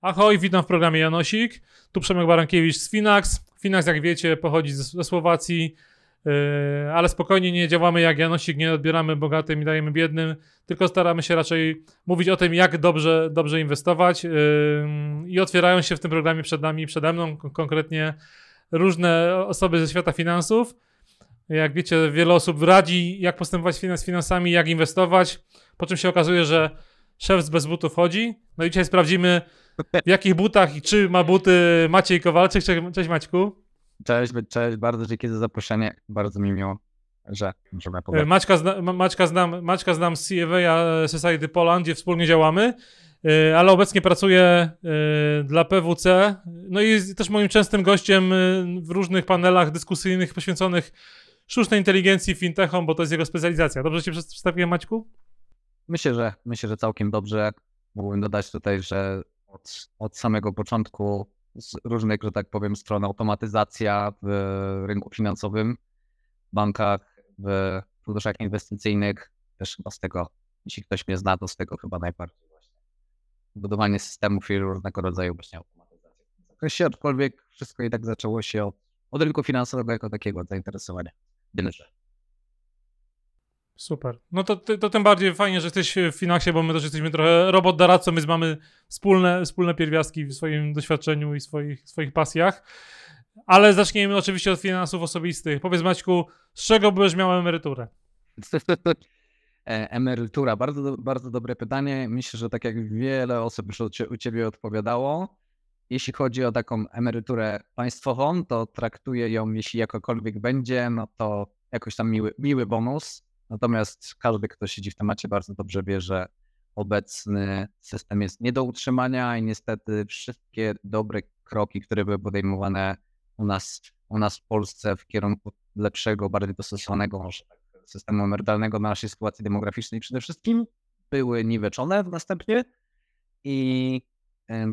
Ahoj, witam w programie Janosik. Tu Przemek Barankiewicz z Finax. Finax, jak wiecie, pochodzi ze Słowacji, yy, ale spokojnie nie działamy jak Janosik, nie odbieramy bogatym i dajemy biednym, tylko staramy się raczej mówić o tym, jak dobrze, dobrze inwestować. Yy, I otwierają się w tym programie przed nami, przede mną konkretnie różne osoby ze świata finansów. Jak wiecie, wiele osób radzi, jak postępować z finansami, jak inwestować, po czym się okazuje, że szef z bez butów chodzi. No i dzisiaj sprawdzimy, w jakich butach i czy ma buty Maciej Kowalczyk. Cześć Maćku. Cześć, cześć, bardzo dzięki za zaproszenie. Bardzo mi miło, że możemy pogadać. Maćka, zna, Maćka, znam, Maćka znam z CFA Society Poland, gdzie wspólnie działamy, e, ale obecnie pracuję e, dla PWC. No i jest też moim częstym gościem e, w różnych panelach dyskusyjnych poświęconych sztucznej inteligencji, fintechom, bo to jest jego specjalizacja. Dobrze cię przedstawiłem, Maćku? Myślę, że myślę, że całkiem dobrze. Mógłbym dodać tutaj, że od, od samego początku z różnych, że tak powiem, stron automatyzacja w rynku finansowym, bankach, w funduszach inwestycyjnych, też chyba z tego, jeśli ktoś mnie zna, to z tego chyba najbardziej właśnie budowanie systemów i różnego rodzaju właśnie automatyzacji w zakresie, aczkolwiek wszystko i tak zaczęło się od, od rynku finansowego jako takiego zainteresowania. Tyle, Super. No to, to tym bardziej fajnie, że jesteś w Finaxie, bo my też jesteśmy trochę robot doradcą, my mamy wspólne, wspólne pierwiastki w swoim doświadczeniu i swoich, swoich pasjach. Ale zacznijmy oczywiście od finansów osobistych. Powiedz Maćku, z czego byś miał emeryturę? E, emerytura, bardzo, bardzo dobre pytanie. Myślę, że tak jak wiele osób już u Ciebie odpowiadało, jeśli chodzi o taką emeryturę państwową, to traktuję ją, jeśli jakokolwiek będzie, no to jakoś tam miły, miły bonus Natomiast każdy, kto siedzi w temacie, bardzo dobrze wie, że obecny system jest nie do utrzymania i niestety wszystkie dobre kroki, które były podejmowane u nas, u nas w Polsce w kierunku lepszego, bardziej dostosowanego może tak, systemu emerytalnego na naszej sytuacji demograficznej przede wszystkim, były niweczone następnie i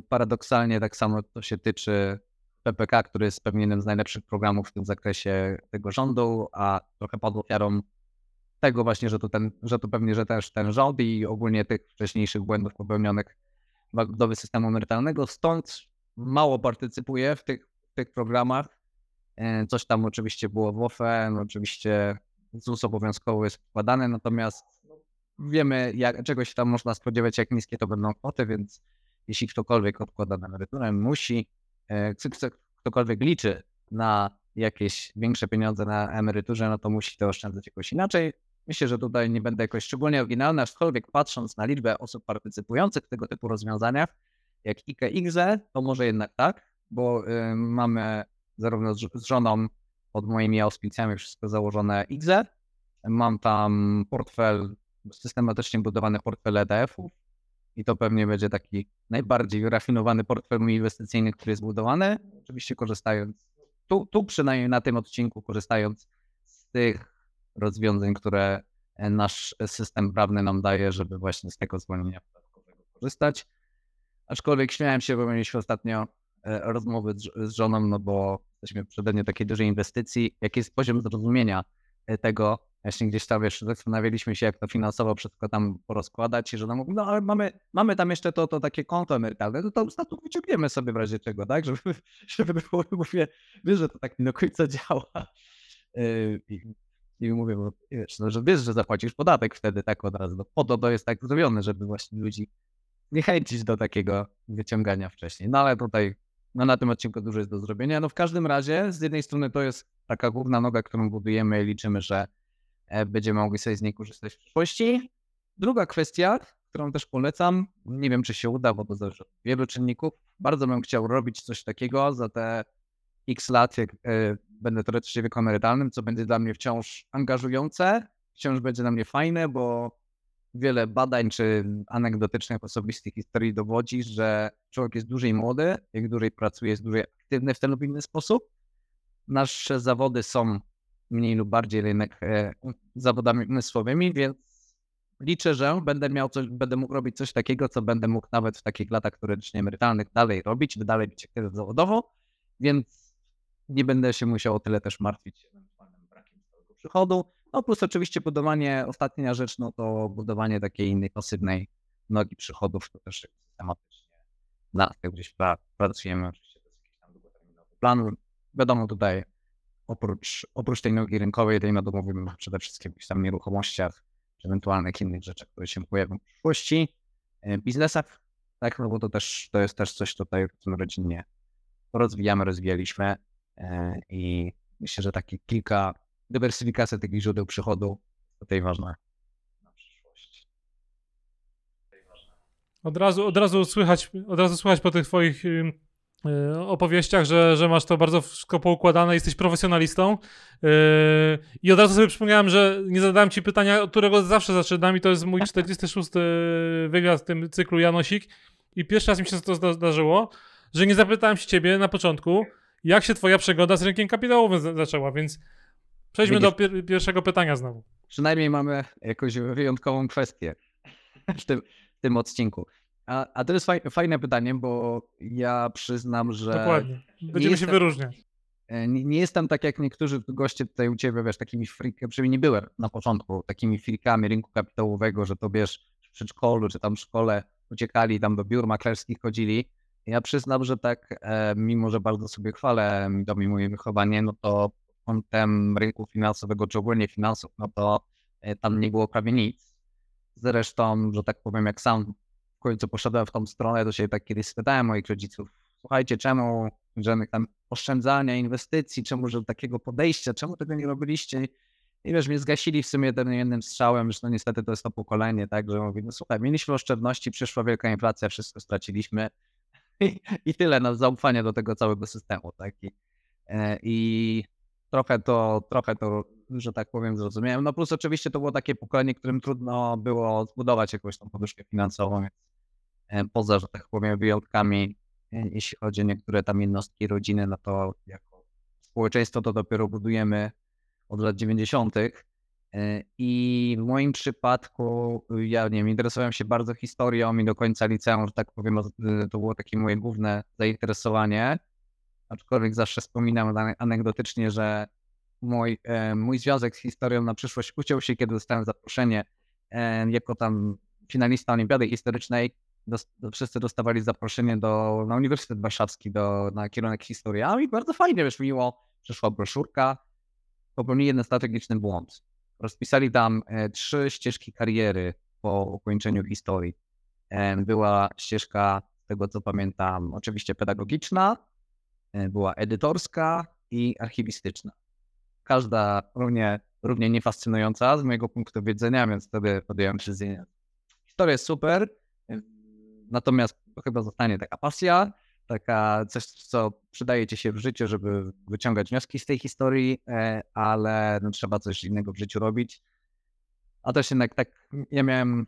paradoksalnie tak samo to się tyczy PPK, który jest pewnie jednym z najlepszych programów w tym zakresie tego rządu, a trochę padł ofiarą tego właśnie, że to, ten, że to pewnie, że też ten rząd i ogólnie tych wcześniejszych błędów popełnionych w budowie systemu emerytalnego, stąd mało partycypuję w tych, w tych programach. E, coś tam oczywiście było w OFE, oczywiście ZUS obowiązkowo jest wkładany, natomiast wiemy, jak, czego się tam można spodziewać, jak niskie to będą kwoty, więc jeśli ktokolwiek odkłada na emeryturę, musi, e, ktokolwiek liczy na jakieś większe pieniądze na emeryturze, no to musi to oszczędzać jakoś inaczej. Myślę, że tutaj nie będę jakoś szczególnie oryginalny, aczkolwiek patrząc na liczbę osób partycypujących w tego typu rozwiązaniach, jak IGZE, to może jednak tak, bo mamy zarówno z, żoną pod moimi auspicjami wszystko założone IGZE. Mam tam portfel, systematycznie budowany portfel ETF-ów i to pewnie będzie taki najbardziej rafinowany portfel inwestycyjny, który jest budowany. Oczywiście korzystając, tu, tu przynajmniej na tym odcinku, korzystając z tych rozwiązań, które e, nasz system prawny nam daje, żeby właśnie z tego zwolnienia podatkowego korzystać. Aczkolwiek śmiałem się, bo mieliśmy ostatnio e, rozmowy z, żoną, no bo jesteśmy w przededniu takiej dużej inwestycji. Jaki jest poziom zrozumienia e, tego? Właśnie gdzieś tam wiesz, zastanawialiśmy się, jak to finansowo wszystko tam porozkładać i żona mówi, no ale mamy, mamy tam jeszcze to, to takie konto emerytalne, to to statut wyciągniemy sobie w razie czego, tak? Żeby, żeby było, mówię, wiesz, że to tak nie do końca działa. I mówię, bo wiesz, no, że wiesz, że zapłacisz podatek wtedy tak od razu. No, po to to jest tak zrobione, żeby właśnie ludzi niechęcić do takiego wyciągania wcześniej. No ale tutaj no, na tym odcinku dużo jest do zrobienia. No w każdym razie z jednej strony to jest taka główna noga, którą budujemy i liczymy, że e, będziemy mogli sobie z niej korzystać w przyszłości. Druga kwestia, którą też polecam, nie wiem czy się uda, bo to zależy od wielu czynników. Bardzo bym chciał robić coś takiego za te x lat, jak e, będę teoretycznie wieku emerytalnym, co będzie dla mnie wciąż angażujące, wciąż będzie dla mnie fajne, bo wiele badań czy anegdotycznych, osobistych historii dowodzi, że człowiek jest dłużej młody, jak dłużej pracuje, jest dłużej aktywny w ten lub inny sposób. Nasze zawody są mniej lub bardziej jednak e, zawodami umysłowymi, więc liczę, że będę miał coś, będę mógł robić coś takiego, co będę mógł nawet w takich latach teoretycznie emerytalnych dalej robić, dalej być aktywny zawodowo, więc nie będę się musiał o tyle też martwić ewentualnym brakiem stałego przychodu. No plus oczywiście budowanie, ostatnia rzecz, no to budowanie takiej innej pasywnej nogi przychodów, to też systematycznie na tym gdzieś pra, pracujemy, oczywiście jest jakiś tam długoterminowy plan. Wiadomo tutaj oprócz, oprócz tej nogi rynkowej, tej no to mówimy przede wszystkim jakichś tam nieruchomościach, czy ewentualnych innych rzeczach, które się pojawią w przyszłości, e, biznesach, tak, no bo to też, to jest też coś tutaj w tym rodzinnie rozwijamy, rozwijaliśmy i myślę, że takie kilka dywersyfikacji takich źródeł przychodu tutaj ważne na przyszłość. Od razu, od razu słychać, od razu słychać po tych twoich y, opowieściach, że, że masz to bardzo wszystko poukładane, jesteś profesjonalistą. Y, I od razu sobie przypomniałem, że nie zadałem ci pytania, od którego zawsze zaczynam i to jest mój 46 wywiad w tym cyklu Janosik. I pierwszy raz mi się to zdarzyło, że nie zapytałem się ciebie na początku, jak się twoja przygoda z rynkiem kapitałowym zaczęła, więc przejdźmy Widzisz, do pier pierwszego pytania znowu. Przynajmniej mamy jakąś wyjątkową kwestię w tym, w tym odcinku. A, a to jest faj, fajne pytanie, bo ja przyznam, że. Dokładnie. Będziemy jestem, się wyróżniać. E, nie, nie, jestem tak jak niektórzy goście tutaj u ciebie, wiesz, takimi freakami, przynajmniej nie byłem na początku, takimi freakami rynku kapitałowego, że to wiesz, w przedszkolu czy tam w szkole uciekali tam do biur maklerskich, chodzili. Ja przyznam, że tak, e, mimo że bardzo sobie chwalę dom i moje wychowanie, no to kątem rynku finansowego, czy ogólnie finansów, no to e, tam nie było prawie nic. Zresztą, że tak powiem, jak sam w końcu poszedłem w tą stronę, to się tak kiedyś spytałem moich rodziców, słuchajcie, czemu żadnych tam oszczędzania, inwestycji, czemu że takiego podejścia, czemu tego nie robiliście? I wiesz, mnie zgasili w sumie tym jednym strzałem, że no niestety to jest to pokolenie, tak, że mówię, no słuchaj, mieliśmy oszczędności, przyszła wielka inflacja, wszystko straciliśmy i, tyle, no zaufanie do tego całego systemu, tak, i, e, i trochę to, trochę to, że tak powiem, zrozumiałem. No plus oczywiście to było takie pokolenie, którym trudno było zbudować jakąś tą poduszkę finansową, więc e, poza, że tak powiem, wyjątkami, e, jeśli chodzi o niektóre tam jednostki rodziny, no to jako społeczeństwo to dopiero budujemy od lat 90. E, I w moim przypadku, ja nie wiem, interesowałem się bardzo historią i do końca liceum, że tak powiem, to było takie moje główne zainteresowanie aczkolwiek zawsze wspominam anegdotycznie, że mój, e, mój związek z historią na przyszłość uciął się, kiedy dostałem zaproszenie e, jako tam finalista Olimpiady Historycznej. wszyscy dostawali zaproszenie do, na Uniwersytet Warszawski do, na kierunek historia i bardzo fajnie, wiesz, miło, przyszła broszurka, popełnili jeden strategiczny błąd. Rozpisali tam e, trzy ścieżki kariery po ukończeniu historii. Była ścieżka, z tego co pamiętam, oczywiście pedagogiczna, E, była edytorska i archiwistyczna. Każda równie, równie niefascynująca z mojego punktu widzenia, więc wtedy podjąłem decyzję. Historia jest super, e, natomiast chyba zostanie taka pasja, taka coś, co przydaje ci się w życiu, żeby wyciągać wnioski z tej historii, e, ale no, trzeba coś innego w życiu robić. A też jednak tak, ja miałem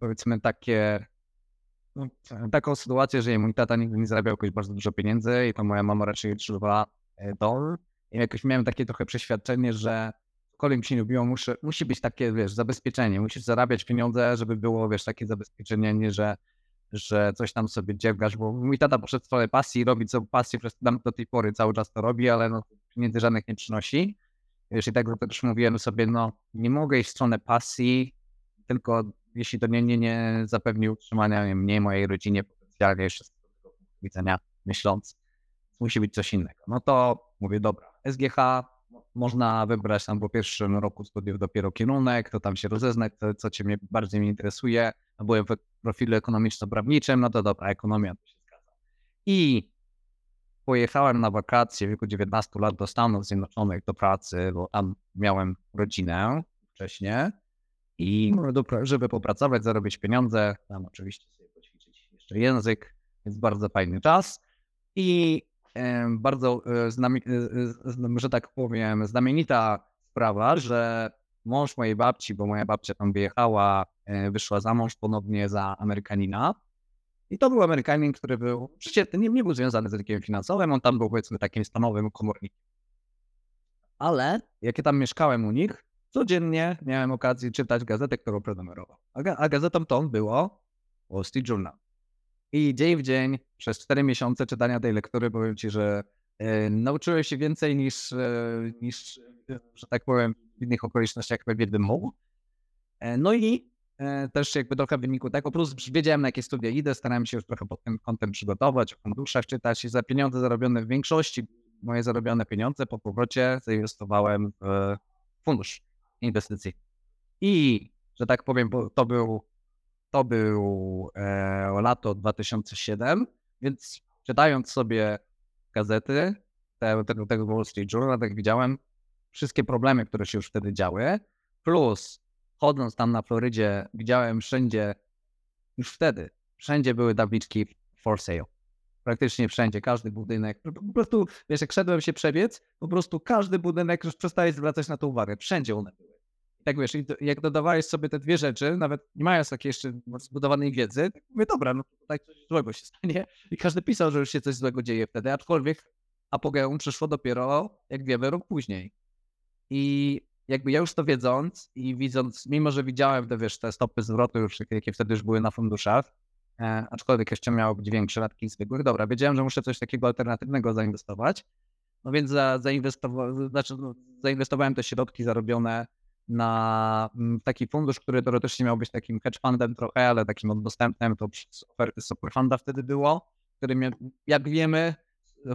powiedzmy takie no, taką sytuację, że mój tata nigdy nie zarabiał jakoś bardzo dużo pieniędzy i to moja mama raczej utrzymywała e, dom. I jakoś miałem takie trochę przeświadczenie, że cokolwiek mi się lubiło, muszę, musi być takie, wiesz, zabezpieczenie. Musisz zarabiać pieniądze, żeby było, wiesz, takie zabezpieczenie, nie że, że coś tam sobie dziergasz, bo mój tata poszedł w stronę pasji, robi co pasji, przez do tej pory cały czas to robi, ale no, pieniędzy żadnych nie przynosi. Wiesz, i tak też mówiłem sobie, no nie mogę iść w stronę pasji, tylko jeśli to nie, nie, nie zapewni utrzymania mnie, mojej rodzinie potencjalnie jeszcze z tego punktu widzenia myśląc, musi być coś innego. No to mówię, dobra, SGH można wybrać tam po pierwszym roku studiów dopiero kierunek, to tam się rozeznać, co, co cię mnie bardziej mnie interesuje. No byłem w profilu ekonomiczno-prawniczym, no to dobra, ekonomia to się zgadza. I pojechałem na wakacje w wieku 19 lat do Stanów Zjednoczonych do pracy, bo tam miałem rodzinę wcześniej i żeby popracować, zarobić pieniądze, tam oczywiście sobie poćwiczyć jeszcze język, więc bardzo fajny czas i bardzo, e, e, e, że tak powiem, znamienita sprawa, że mąż mojej babci, bo moja babcia tam wyjechała, wyszła za mąż ponownie za Amerykanina. I to był Amerykanin, który był, przecież nie, nie był związany z rynkiem finansowym, on tam był powiedzmy takim stanowym komornikiem. Ale jak ja tam mieszkałem u nich, codziennie miałem okazję czytać gazetę, którą prenumerował. A, a gazetą tą było Wall Street Journal. I dzień w dzień, przez 4 miesiące czytania tej lektury, powiem Ci, że e, nauczyłem się więcej niż, e, niż, że tak powiem, w innych okolicznościach pewnie bym mógł. E, no i e, też jakby trochę w wyniku tego, plus wiedziałem na jakie studia idę, starałem się już trochę pod tym kątem przygotować, o funduszach czytać i za pieniądze zarobione w większości, moje zarobione pieniądze po powrocie zainwestowałem w fundusz inwestycji. I, że tak powiem, to był, to był e, lato 2007, więc czytając sobie gazety, te, tego, tego Wall Street Journal, tak widziałem wszystkie problemy, które się już wtedy działy, plus chodząc tam na Florydzie, widziałem wszędzie, już wtedy, wszędzie były tabliczki for sale. Praktycznie wszędzie, każdy budynek. Po prostu, wiesz, jak szedłem się przebiec, po prostu każdy budynek już przestaje zwracać na to uwagę. Wszędzie one były. Tak wiesz, jak dodawałeś sobie te dwie rzeczy, nawet nie mając takiej jeszcze zbudowanej wiedzy, tak mówię, dobra, no tutaj coś złego się stanie. I każdy pisał, że już się coś złego dzieje wtedy, aczkolwiek apogeum przyszło dopiero, jak wiemy, rok później. I jakby ja już to wiedząc i widząc, mimo że widziałem te, wiesz, te stopy zwrotu już, jakie wtedy już były na funduszach, e, aczkolwiek jeszcze miało być większe lat zwykłych, dobra, wiedziałem, że muszę coś takiego alternatywnego zainwestować, no więc za, zainwestowa- znaczy, no, zainwestowałem te środki zarobione na mm, taki fundusz, który teoretycznie miał być takim hedge fundem trochę, ale takim dostępnym, to przez oferty Superfunda wtedy było, który jak wiemy,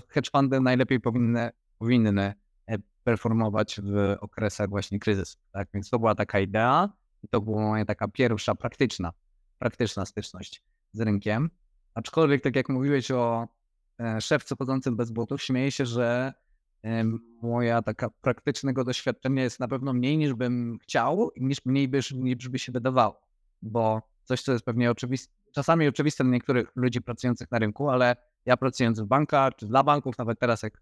hedge fundy najlepiej powinny, powinny e, performować w okresach właśnie kryzysu. Tak? Więc to była taka idea i to była moja taka pierwsza praktyczna, praktyczna styczność z rynkiem. Aczkolwiek, tak jak mówiłeś o e, szefce chodzącym bez butów, śmieję się, że moja taka praktycznego doświadczenia jest na pewno mniej niż bym chciał, niż mniej by, niż by się wydawało, bo coś, co jest pewnie oczywiste, czasami oczywiste dla niektórych ludzi pracujących na rynku, ale ja pracując w bankach, czy dla banków, nawet teraz jak,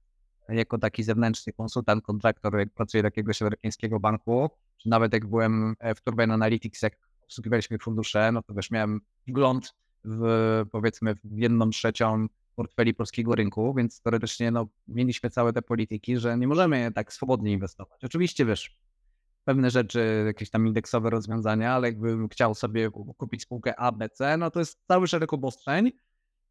jako taki zewnętrzny konsultant, kontraktor, jak pracuję dla jakiegoś amerykańskiego banku, czy nawet jak byłem e, w Turban Analytics, jak obsługiwaliśmy fundusze, no to też miałem wgląd w powiedzmy w jedną trzecią portfeli polskiego rynku, więc teoretycznie no, mieliśmy całe te polityki, że nie możemy tak swobodnie inwestować. Oczywiście wiesz, pewne rzeczy, jakieś tam indeksowe rozwiązania, ale jakbym chciał sobie kupić spółkę ABC, no to jest cały szereg obostrzeń,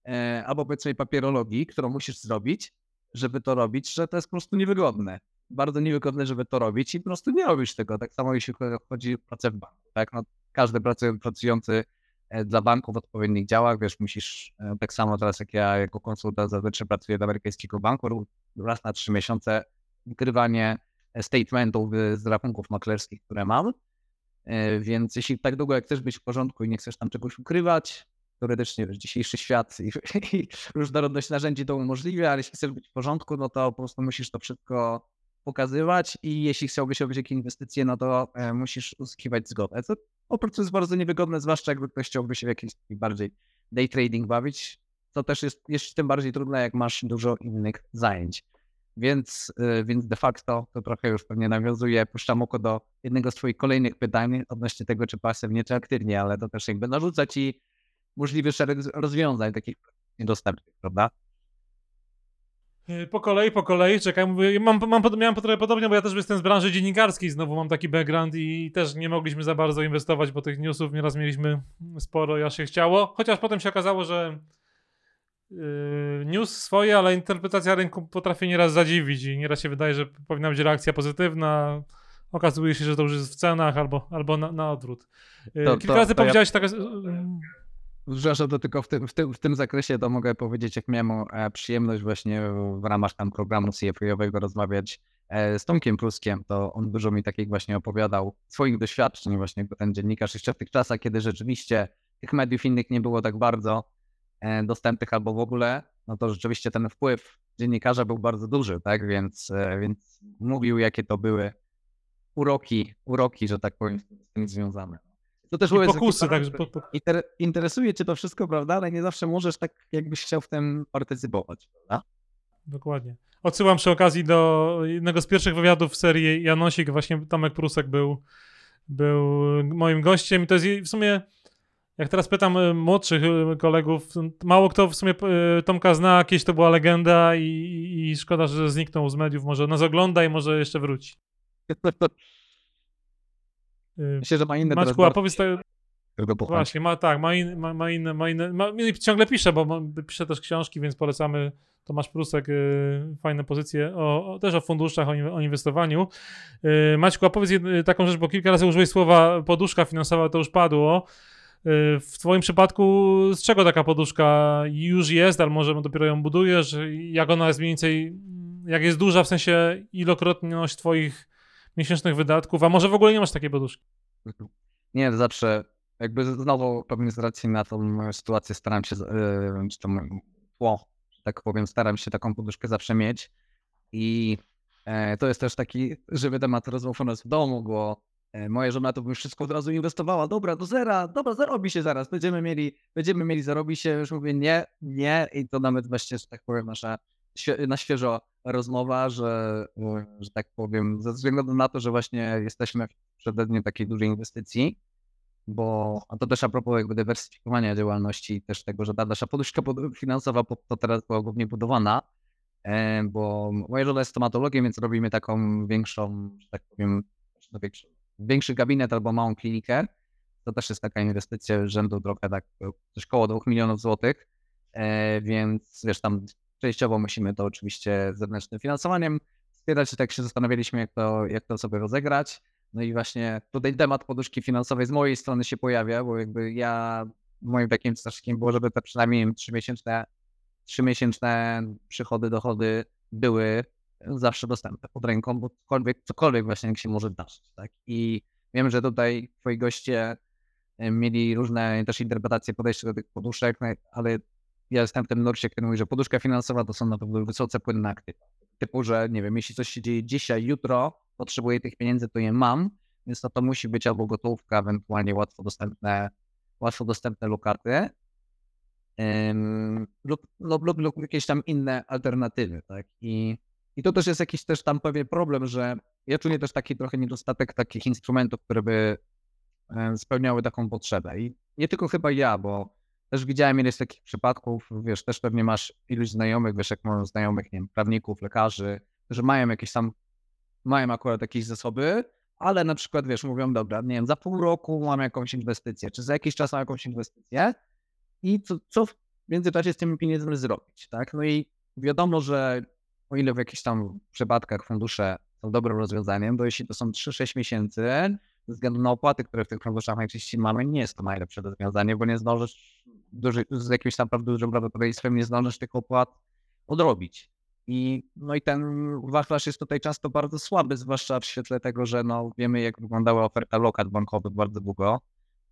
e, albo powiedzmy papierologii, którą musisz zrobić, żeby to robić, że to jest po prostu niewygodne. Bardzo niewygodne, żeby to robić i po prostu nie robisz tego. Tak samo jeśli chodzi o pracę w banku. Tak? No, każdy pracujący dla banków odpowiednich działach. Wiesz, musisz, e, tak samo teraz jak ja jako konsultant zazwyczaj pracuję dla amerykańskiego banku, raz na trzy miesiące wykrywanie e, statementów z rachunków maklerskich, które mam. Więc jeśli tak długo jak chcesz być w porządku i nie chcesz tam czegoś ukrywać, teoretycznie wiesz, dzisiejszy świat i, i różnorodność narzędzi to umożliwia, ale jeśli chcesz być w porządku, no to po prostu musisz to wszystko pokazywać i jeśli chciałbyś robić jakieś inwestycje, no to e, musisz uzyskiwać zgodę. Po prostu jest bardzo niewygodne, zwłaszcza jakby ktoś chciałby się w jakiś bardziej day trading bawić, to też jest jeszcze tym bardziej trudne, jak masz dużo innych zajęć. Więc, e, więc de facto to trochę już pewnie nawiązuje, puszczam oko do jednego z Twoich kolejnych pytań odnośnie tego, czy pasywnie, czy aktywnie, ale to też jakby narzuca Ci możliwy szereg rozwiązań takich niedostępnych, prawda? Y, po kolei, po kolei, czekaj, mówię, mam, mam, miałem trochę podobnie, bo ja też jestem z branży dziennikarskiej, znowu mam taki background i też nie mogliśmy za bardzo inwestować, bo tych newsów nieraz mieliśmy sporo, ja się chciało, chociaż potem się okazało, że yy, news swoje, ale interpretacja rynku potrafi nieraz zadziwić i nieraz się wydaje, że powinna być reakcja pozytywna, okazuje się, że to już jest w cenach albo, albo na, na odwrót. Yy, to, kilka to, razy to powiedziałeś ja... tak... Yy, Przepraszam, to tylko w tym, w, tym, w tym zakresie to mogę powiedzieć, jak miałem e, przyjemność właśnie w ramach tam programu CFA-owego rozmawiać e, z Tomkiem Pruskiem, to on dużo mi takich właśnie opowiadał swoich doświadczeń właśnie jako ten dziennikarz jeszcze w tych czasach, kiedy rzeczywiście tych mediów innych nie było tak bardzo e, dostępnych albo w ogóle, no to rzeczywiście ten wpływ dziennikarza był bardzo duży, tak, więc, więc mówił jakie to były uroki, uroki, że tak powiem, z tym związane. To też I pokusy, także. Po, po... Inter, interesuje cię to wszystko, prawda? Ale nie zawsze możesz tak, jakbyś chciał w tym partycypować, prawda? Dokładnie. Odsyłam przy okazji do jednego z pierwszych wywiadów w serii Janosik, właśnie Tomek Prusek był, był moim gościem i to jest w sumie, jak teraz pytam e, młodszych e, kolegów, mało kto w sumie Tomka zna, kiedyś to była legenda i, i szkoda, że zniknął z mediów, może nas ogląda i może jeszcze wróci. Myślę, że ma inne Maćku, a powiedz tak... Właśnie, ma tak, ma, in, ma, ma inne, ma inne, ma, ciągle pisze, bo ma, pisze też książki, więc polecamy Tomasz Prusek, y, fajne pozycje, o, o, też o funduszach, o, o inwestowaniu. Y, Maćku, a powiedz y, taką rzecz, bo kilka razy użyłeś słowa poduszka finansowa, to już padło. Y, w Twoim przypadku z czego taka poduszka już jest, albo może dopiero ją budujesz? Jak ona jest mniej więcej, jak jest duża, w sensie ilokrotność Twoich miesięcznych wydatków, a może w ogóle nie masz takiej poduszki? Nie, zawsze jakby znowu pewnie z racji na tą sytuację staram się, yy, czy tło, że tak powiem, staram się taką poduszkę zawsze mieć. I e, to jest też taki żywy temat rozmów u nas w domu, bo e, moja żona to by wszystko od razu inwestowała, dobra, do zera, dobra, zarobi się zaraz, będziemy mieli, będziemy mieli, zarobi się, już mówię nie, nie. I to nawet właśnie, że tak powiem, nasza na świeżo rozmowa, że, że tak powiem, ze względu na to, że właśnie jesteśmy w przededniu takiej dużej inwestycji, bo a to też a propos jakby dywersyfikowania działalności też tego, że ta nasza poduszka finansowa to teraz była głównie budowana, e, bo moja żona jest stomatologiem, więc robimy taką większą, że tak powiem, większy, większy gabinet albo małą klinikę. To też jest taka inwestycja rzędu trochę tak coś koło 2 milionów złotych, e, więc wiesz, tam częściowo musimy to oczywiście zewnętrznym finansowaniem wspierać, tak się zastanawialiśmy, jak to, jak to sobie rozegrać. No i właśnie tutaj temat poduszki finansowej z mojej strony się pojawia, bo jakby ja moim takim strażnikiem było, żeby te przynajmniej trzymiesięczne, trzymiesięczne przychody, dochody były zawsze dostępne pod ręką, bo cokolwiek, cokolwiek właśnie się może zdarzyć, tak? I wiem, że tutaj twoi goście e, mieli różne też interpretacje podejścia do tych poduszek, no ale ja jestem w tym nurcie, który mówi, że poduszka finansowa to są na pewno wysoce płynne aktywa. Typu, że nie wiem, jeśli coś się dzieje dzisiaj, jutro, potrzebuję tych pieniędzy, to je mam, więc to, to musi być albo gotówka, ewentualnie łatwo dostępne, łatwo dostępne lokaty lub, lub, lub, lub, jakieś tam inne alternatywy, tak? I, I to też jest jakiś też tam pewien problem, że ja czuję też taki trochę niedostatek takich instrumentów, które by spełniały taką potrzebę. I nie tylko chyba ja, bo też widziałem ileś takich przypadków, wiesz, też pewnie masz iluś znajomych, wiesz, jak mam znajomych, nie wiem, prawników, lekarzy, że mają jakieś tam mają akurat jakieś zasoby, ale na przykład, wiesz, mówią, dobra, nie wiem, za pół roku mam jakąś inwestycję, czy za jakiś czas mam jakąś inwestycję i co, co w międzyczasie z tymi pieniędzmi zrobić, tak? No i wiadomo, że o ile w jakichś tam przypadkach fundusze są dobrym rozwiązaniem, to jeśli to są 3-6 miesięcy, ze względu na opłaty, które w tych funduszach najczęściej mamy, nie jest to najlepsze rozwiązanie, bo nie zdążysz duży, z jakimś naprawdę dużym prawdopodobieństwem nie zdążysz tych opłat odrobić. I, no i ten wachlarz jest tutaj często bardzo słaby, zwłaszcza w świetle tego, że no, wiemy, jak wyglądała oferta lokat bankowych bardzo długo,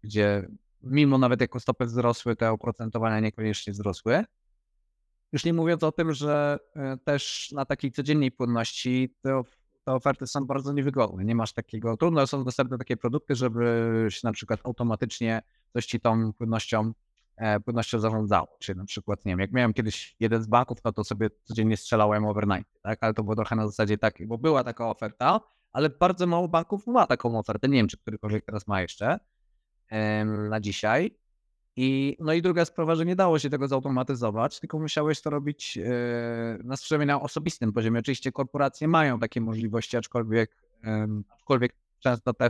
gdzie mimo nawet jako stopy wzrosły, te oprocentowania niekoniecznie wzrosły. Już nie mówiąc o tym, że e, też na takiej codziennej płynności te, te oferty są bardzo niewygodne. Nie masz takiego, trudno są dostępne takie produkty, żeby na przykład automatycznie coś ci tą płynnością płynnością zarządzało. Czyli na przykład, nie wiem, jak miałem kiedyś jeden z banków, no to sobie codziennie strzelałem overnight, tak? Ale to było trochę na zasadzie takiej, bo była taka oferta, ale bardzo mało banków ma taką ofertę. Nie wiem, czy którykolwiek teraz ma jeszcze na dzisiaj. I, no i druga sprawa, że nie dało się tego zautomatyzować, tylko musiałeś to robić yy, na na osobistym poziomie. Oczywiście korporacje mają takie możliwości, aczkolwiek, aczkolwiek często te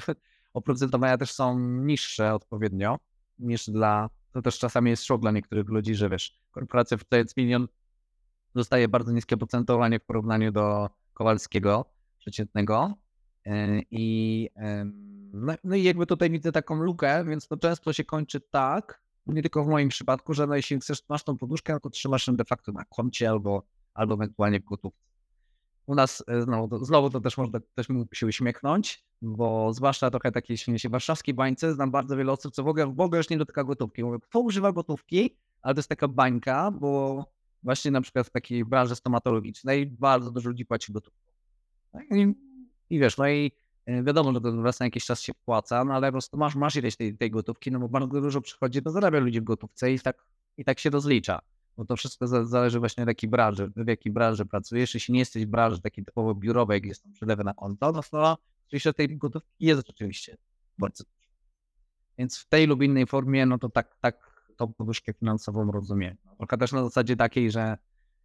oprocentowania też są niższe odpowiednio niż dla to też czasami jest szok dla niektórych ludzi, że wiesz, korporacja wydając milion dostaje bardzo niskie oprocentowanie w porównaniu do Kowalskiego przeciętnego. E, I, no, no, i jakby tutaj widzę taką lukę, więc to często się kończy tak, nie tylko w moim przypadku, że no jeśli chcesz, masz tą poduszkę, to trzymasz ją de facto na koncie albo, albo ewentualnie w gotówce. U nas e, znowu znowu to też można też się uśmiechnąć, bo zwłaszcza trochę takiej się warszawskiej bańce, znam bardzo wiele osób, co w ogóle, w ogóle już nie dotyka gotówki. Mówię, kto używa gotówki, ale to jest taka bańka, bo właśnie na przykład w takiej branży stomatologicznej bardzo dużo ludzi płaci gotówką. Tak? I, I, wiesz, no i e, wiadomo, że to raz na jakiś czas się płaca, no ale po prostu masz, masz ileś tej, tej gotówki, no bo bardzo dużo przychodzi, to zarabia ludzi w gotówce i tak, i tak się rozlicza bo to wszystko zależy właśnie od jakiej branży, w jakiej branży pracujesz. Jeśli nie jesteś w branży takiej typowo biurowej, jak jest tam przelewy na konto, no to oczywiście tej gotówki jest oczywiście bardzo dużo. Więc w tej lub innej formie, no to tak, tak tą poduszkę finansową rozumiem. Trochę też na zasadzie takiej, że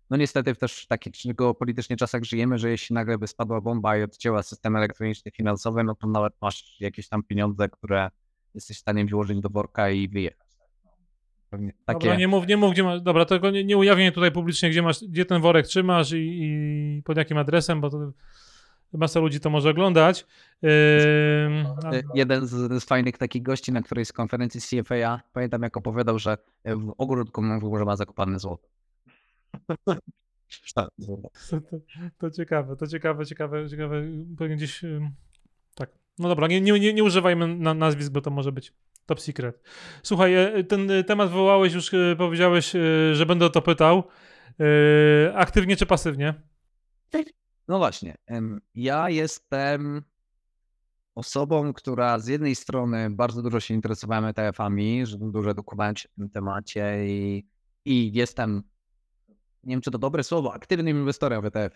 no niestety w też takich politycznie czasach żyjemy, że jeśli nagle by spadła bomba i odcięła system elektroniczny finansowy, no to nawet masz jakieś tam pieniądze, które jesteś w stanie włożyć do worka i wyjechać. Pewnie takie... Dobra, nie mów, nie mów, gdzie masz, dobra, tylko nie, nie ujawniaj tutaj publicznie, gdzie masz, gdzie ten worek trzymasz i, i pod jakim adresem, bo to masa ludzi to może oglądać. Yy, Jeden z, z, fajnych takich gości na którejś z konferencji CFA, pamiętam jak opowiadał, że w ogródku że ma zakopane złoto. To, to, to, ciekawe, to ciekawe, ciekawe, ciekawe. Pewnie gdzieś. Tak. No dobra, nie, nie, nie używajmy na, nazwisk, bo to może być top secret. Słuchaj, e, ten e, temat wywołałeś już, e, powiedziałeś, że będę o to pytał. Aktywnie czy pasywnie? No właśnie. Ja jestem osobą, która z jednej strony bardzo dużo się interesowałem ETF-ami, że dużo edukowałem się w tym temacie i, i jestem nie wiem czy to dobre słowo, aktywnym inwestorem w ETF.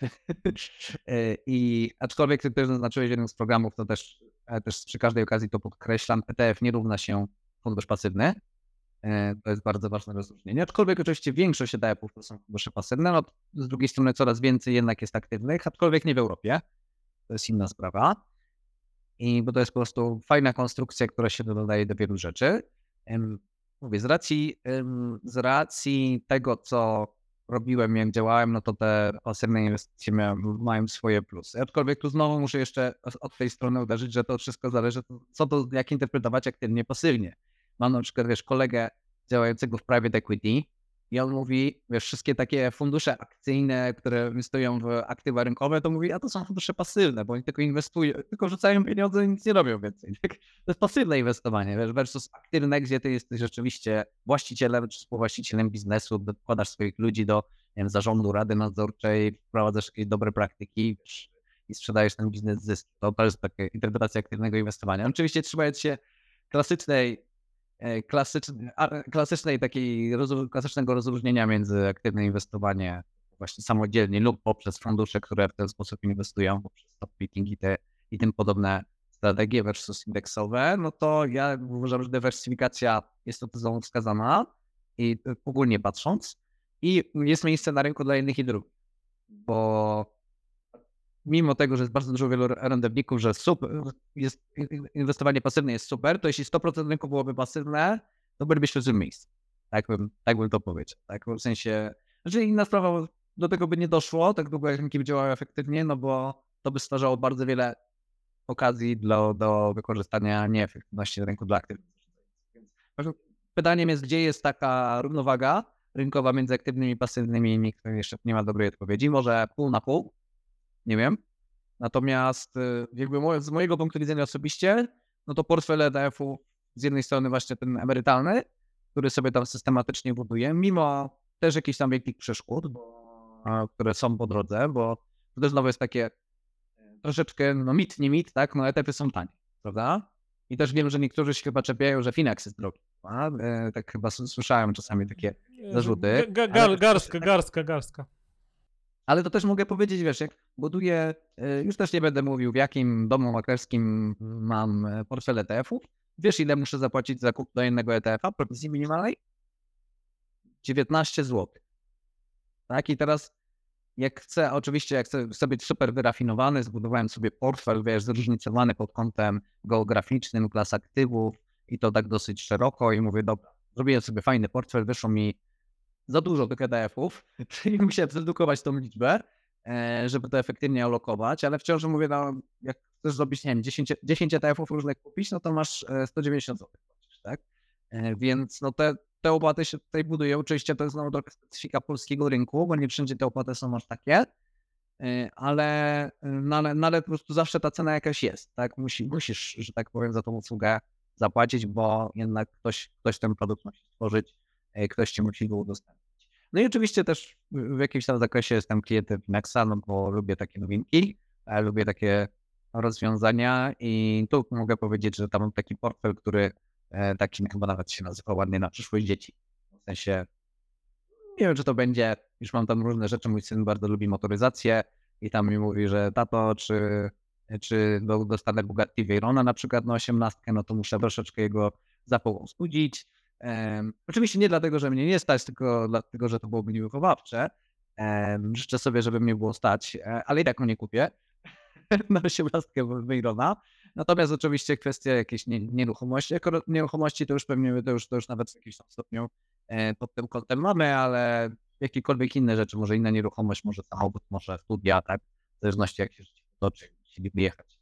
I aczkolwiek ty też zaznaczyłeś jednym z programów, to też, też przy każdej okazji to podkreślam, ETF nie równa się fundusz pasywny. E, to jest bardzo ważne rozróżnienie. Aczkolwiek oczywiście większość ETF-ów to są fundusze pasywne, no z drugiej strony coraz więcej jednak jest aktywnych, aczkolwiek nie w Europie. To jest inna sprawa. I bo to jest po prostu fajna konstrukcja, która się dodaje do wielu rzeczy. Mówię, z racji, z racji tego, co robiłem, jak działałem, no to te pasywne inwestycje miałem, mają swoje plusy. Aczkolwiek tu znowu muszę jeszcze od tej strony uderzyć, że to wszystko zależy, co to, jak interpretować aktywnie, pasywnie. Mam na przykład, wiesz, kolegę działającego w private equity, i on mówi, wiesz, wszystkie takie fundusze akcyjne, które stoją w aktywa rynkowe, to mówi, a to są fundusze pasywne, bo oni tylko inwestują, tylko rzucają pieniądze i nic nie robią więcej. To jest pasywne inwestowanie, wiesz, versus aktywne, gdzie ty jesteś rzeczywiście właścicielem czy współwłaścicielem biznesu, dokładasz swoich ludzi do wiem, zarządu, rady nadzorczej, wprowadzasz jakieś dobre praktyki wiesz, i sprzedajesz ten biznes zysk. To, to jest taka interpretacja aktywnego inwestowania. Oczywiście trzymając się klasycznej E, klasycznej, klasycznej takiej, klasycznego rozróżnienia między aktywne inwestowanie właśnie samodzielnie lub poprzez fundusze, które w ten sposób inwestują, poprzez stock picking i, te, i tym podobne strategie versus indeksowe, no to ja uważam, że dywersyfikacja jest to tezą wskazana i ogólnie patrząc i jest miejsce na rynku dla jednych i drugich, bo mimo tego, że jest bardzo dużo wielu randowników, że super, jest, inwestowanie pasywne jest super, to jeśli 100% rynku byłoby pasywne, to bylibyśmy w złym miejscu. Tak bym, tak bym to powiedział. Tak? W sensie, znaczy inna sprawa, do tego by nie doszło, tak długo jak rynki by działały efektywnie, no bo to by stwarzało bardzo wiele okazji do, do wykorzystania nieefektywności rynku dla aktywnych. Pytaniem jest, gdzie jest taka równowaga rynkowa między aktywnymi i pasywnymi, nikt jeszcze nie ma dobrej odpowiedzi. Może pół na pół, nie wiem. Natomiast y, jakby z mojego punktu widzenia osobiście, no to portfel ETF-u z jednej strony właśnie ten emerytalny, który sobie tam systematycznie buduje, mimo też jakichś tam wielkich przeszkód, bo, które są po drodze, bo to też znowu jest takie e, troszeczkę, no mit, nie mit, tak, no ETF-y są tanie, prawda? I też wiem, że niektórzy się chyba czepiają, że Finax jest drogi. E, tak chyba słyszałem czasami takie zarzuty. garstka, garstka, garstka. Ale to też mogę powiedzieć, wiesz, jak buduję, e, już też nie będę mówił, w jakim domu maklerskim mam e, portfel ETF-ów. Wiesz, ile muszę zapłacić za kup do jednego ETF-a, prowizji minimalnej? 19 zł. Tak, i teraz jak chcę, oczywiście jak chcę, chcę być super wyrafinowany, zbudowałem sobie portfel, wiesz, zróżnicowany pod kątem geograficznym, klas aktywów i to tak dosyć szeroko i mówię, dobra, zrobiłem sobie fajny portfel, wyszło mi za dużo tych ETF-ów, czyli musiałem zredukować tą liczbę, e, żeby to efektywnie alokować, ale wciąż mówię, no, jak chcesz zrobić, nie wiem, 10, 10 ETF-ów różnych kupić, no to masz 190 zł, tak? E, więc no te, te opłaty się tutaj budują. Oczywiście to jest znowu trochę specyfika polskiego rynku, bo nie wszędzie te opłaty są aż takie, e, ale, no ale, no ale po prostu zawsze ta cena jakaś jest, tak? Musi, musisz, że tak powiem, za tą usługę zapłacić, bo jednak ktoś, ktoś ten produkt musi stworzyć E, ktoś ci musi go udostępnić. No i oczywiście też w jakimś tam zakresie jestem klientem Nexa, no bo lubię takie nowinki, lubię takie rozwiązania i tu mogę powiedzieć, że tam mam taki portfel, który e, taki chyba nawet się nazywa ładnie na przyszłość dzieci. W sensie nie wiem, czy to będzie, już mam tam różne rzeczy, mój syn bardzo lubi motoryzację i tam mi mówi, że tato, czy, czy dostanę Bugatti Veyrona na przykład na osiemnastkę, no to muszę troszeczkę jego zapałą studzić, Um, oczywiście nie dlatego, że mnie nie stać, tylko dlatego, że to byłoby niewychowawcze. Um, życzę sobie, żeby mnie było stać, e, ale i tak go nie kupię. na osiemnastkę Weyrona. Natomiast oczywiście kwestia jakiejś nie, nieruchomości. Jako nieruchomości to już pewnie, to już, to już nawet w jakimś tam stopniu e, pod tym kątem mamy, ale jakiekolwiek inne rzeczy, może inna nieruchomość, może samochód, może studia, tak? W zależności jak się życie toczy, chcieliby jechać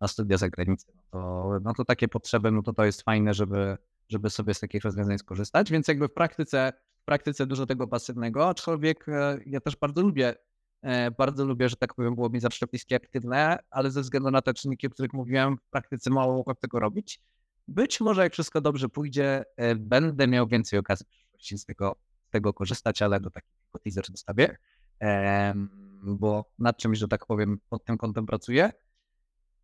na studia za granicę, no to, no to takie potrzeby, no to to jest fajne, żeby, żeby sobie z takich rozwiązań skorzystać, więc jakby w praktyce, w praktyce dużo tego pasywnego, aczkolwiek e, ja też bardzo lubię E, bardzo lubię, że tak powiem, było mi zawsze bliskie aktywne, ale ze względu na te czynniki, o których mówiłem, w praktyce mało mogłem tego robić. Być może, jak wszystko dobrze pójdzie, e, będę miał więcej okazji z tego, z tego korzystać, ale do takiego teaser zostawię, bo nad czymś, że tak powiem, pod tym kątem pracuję.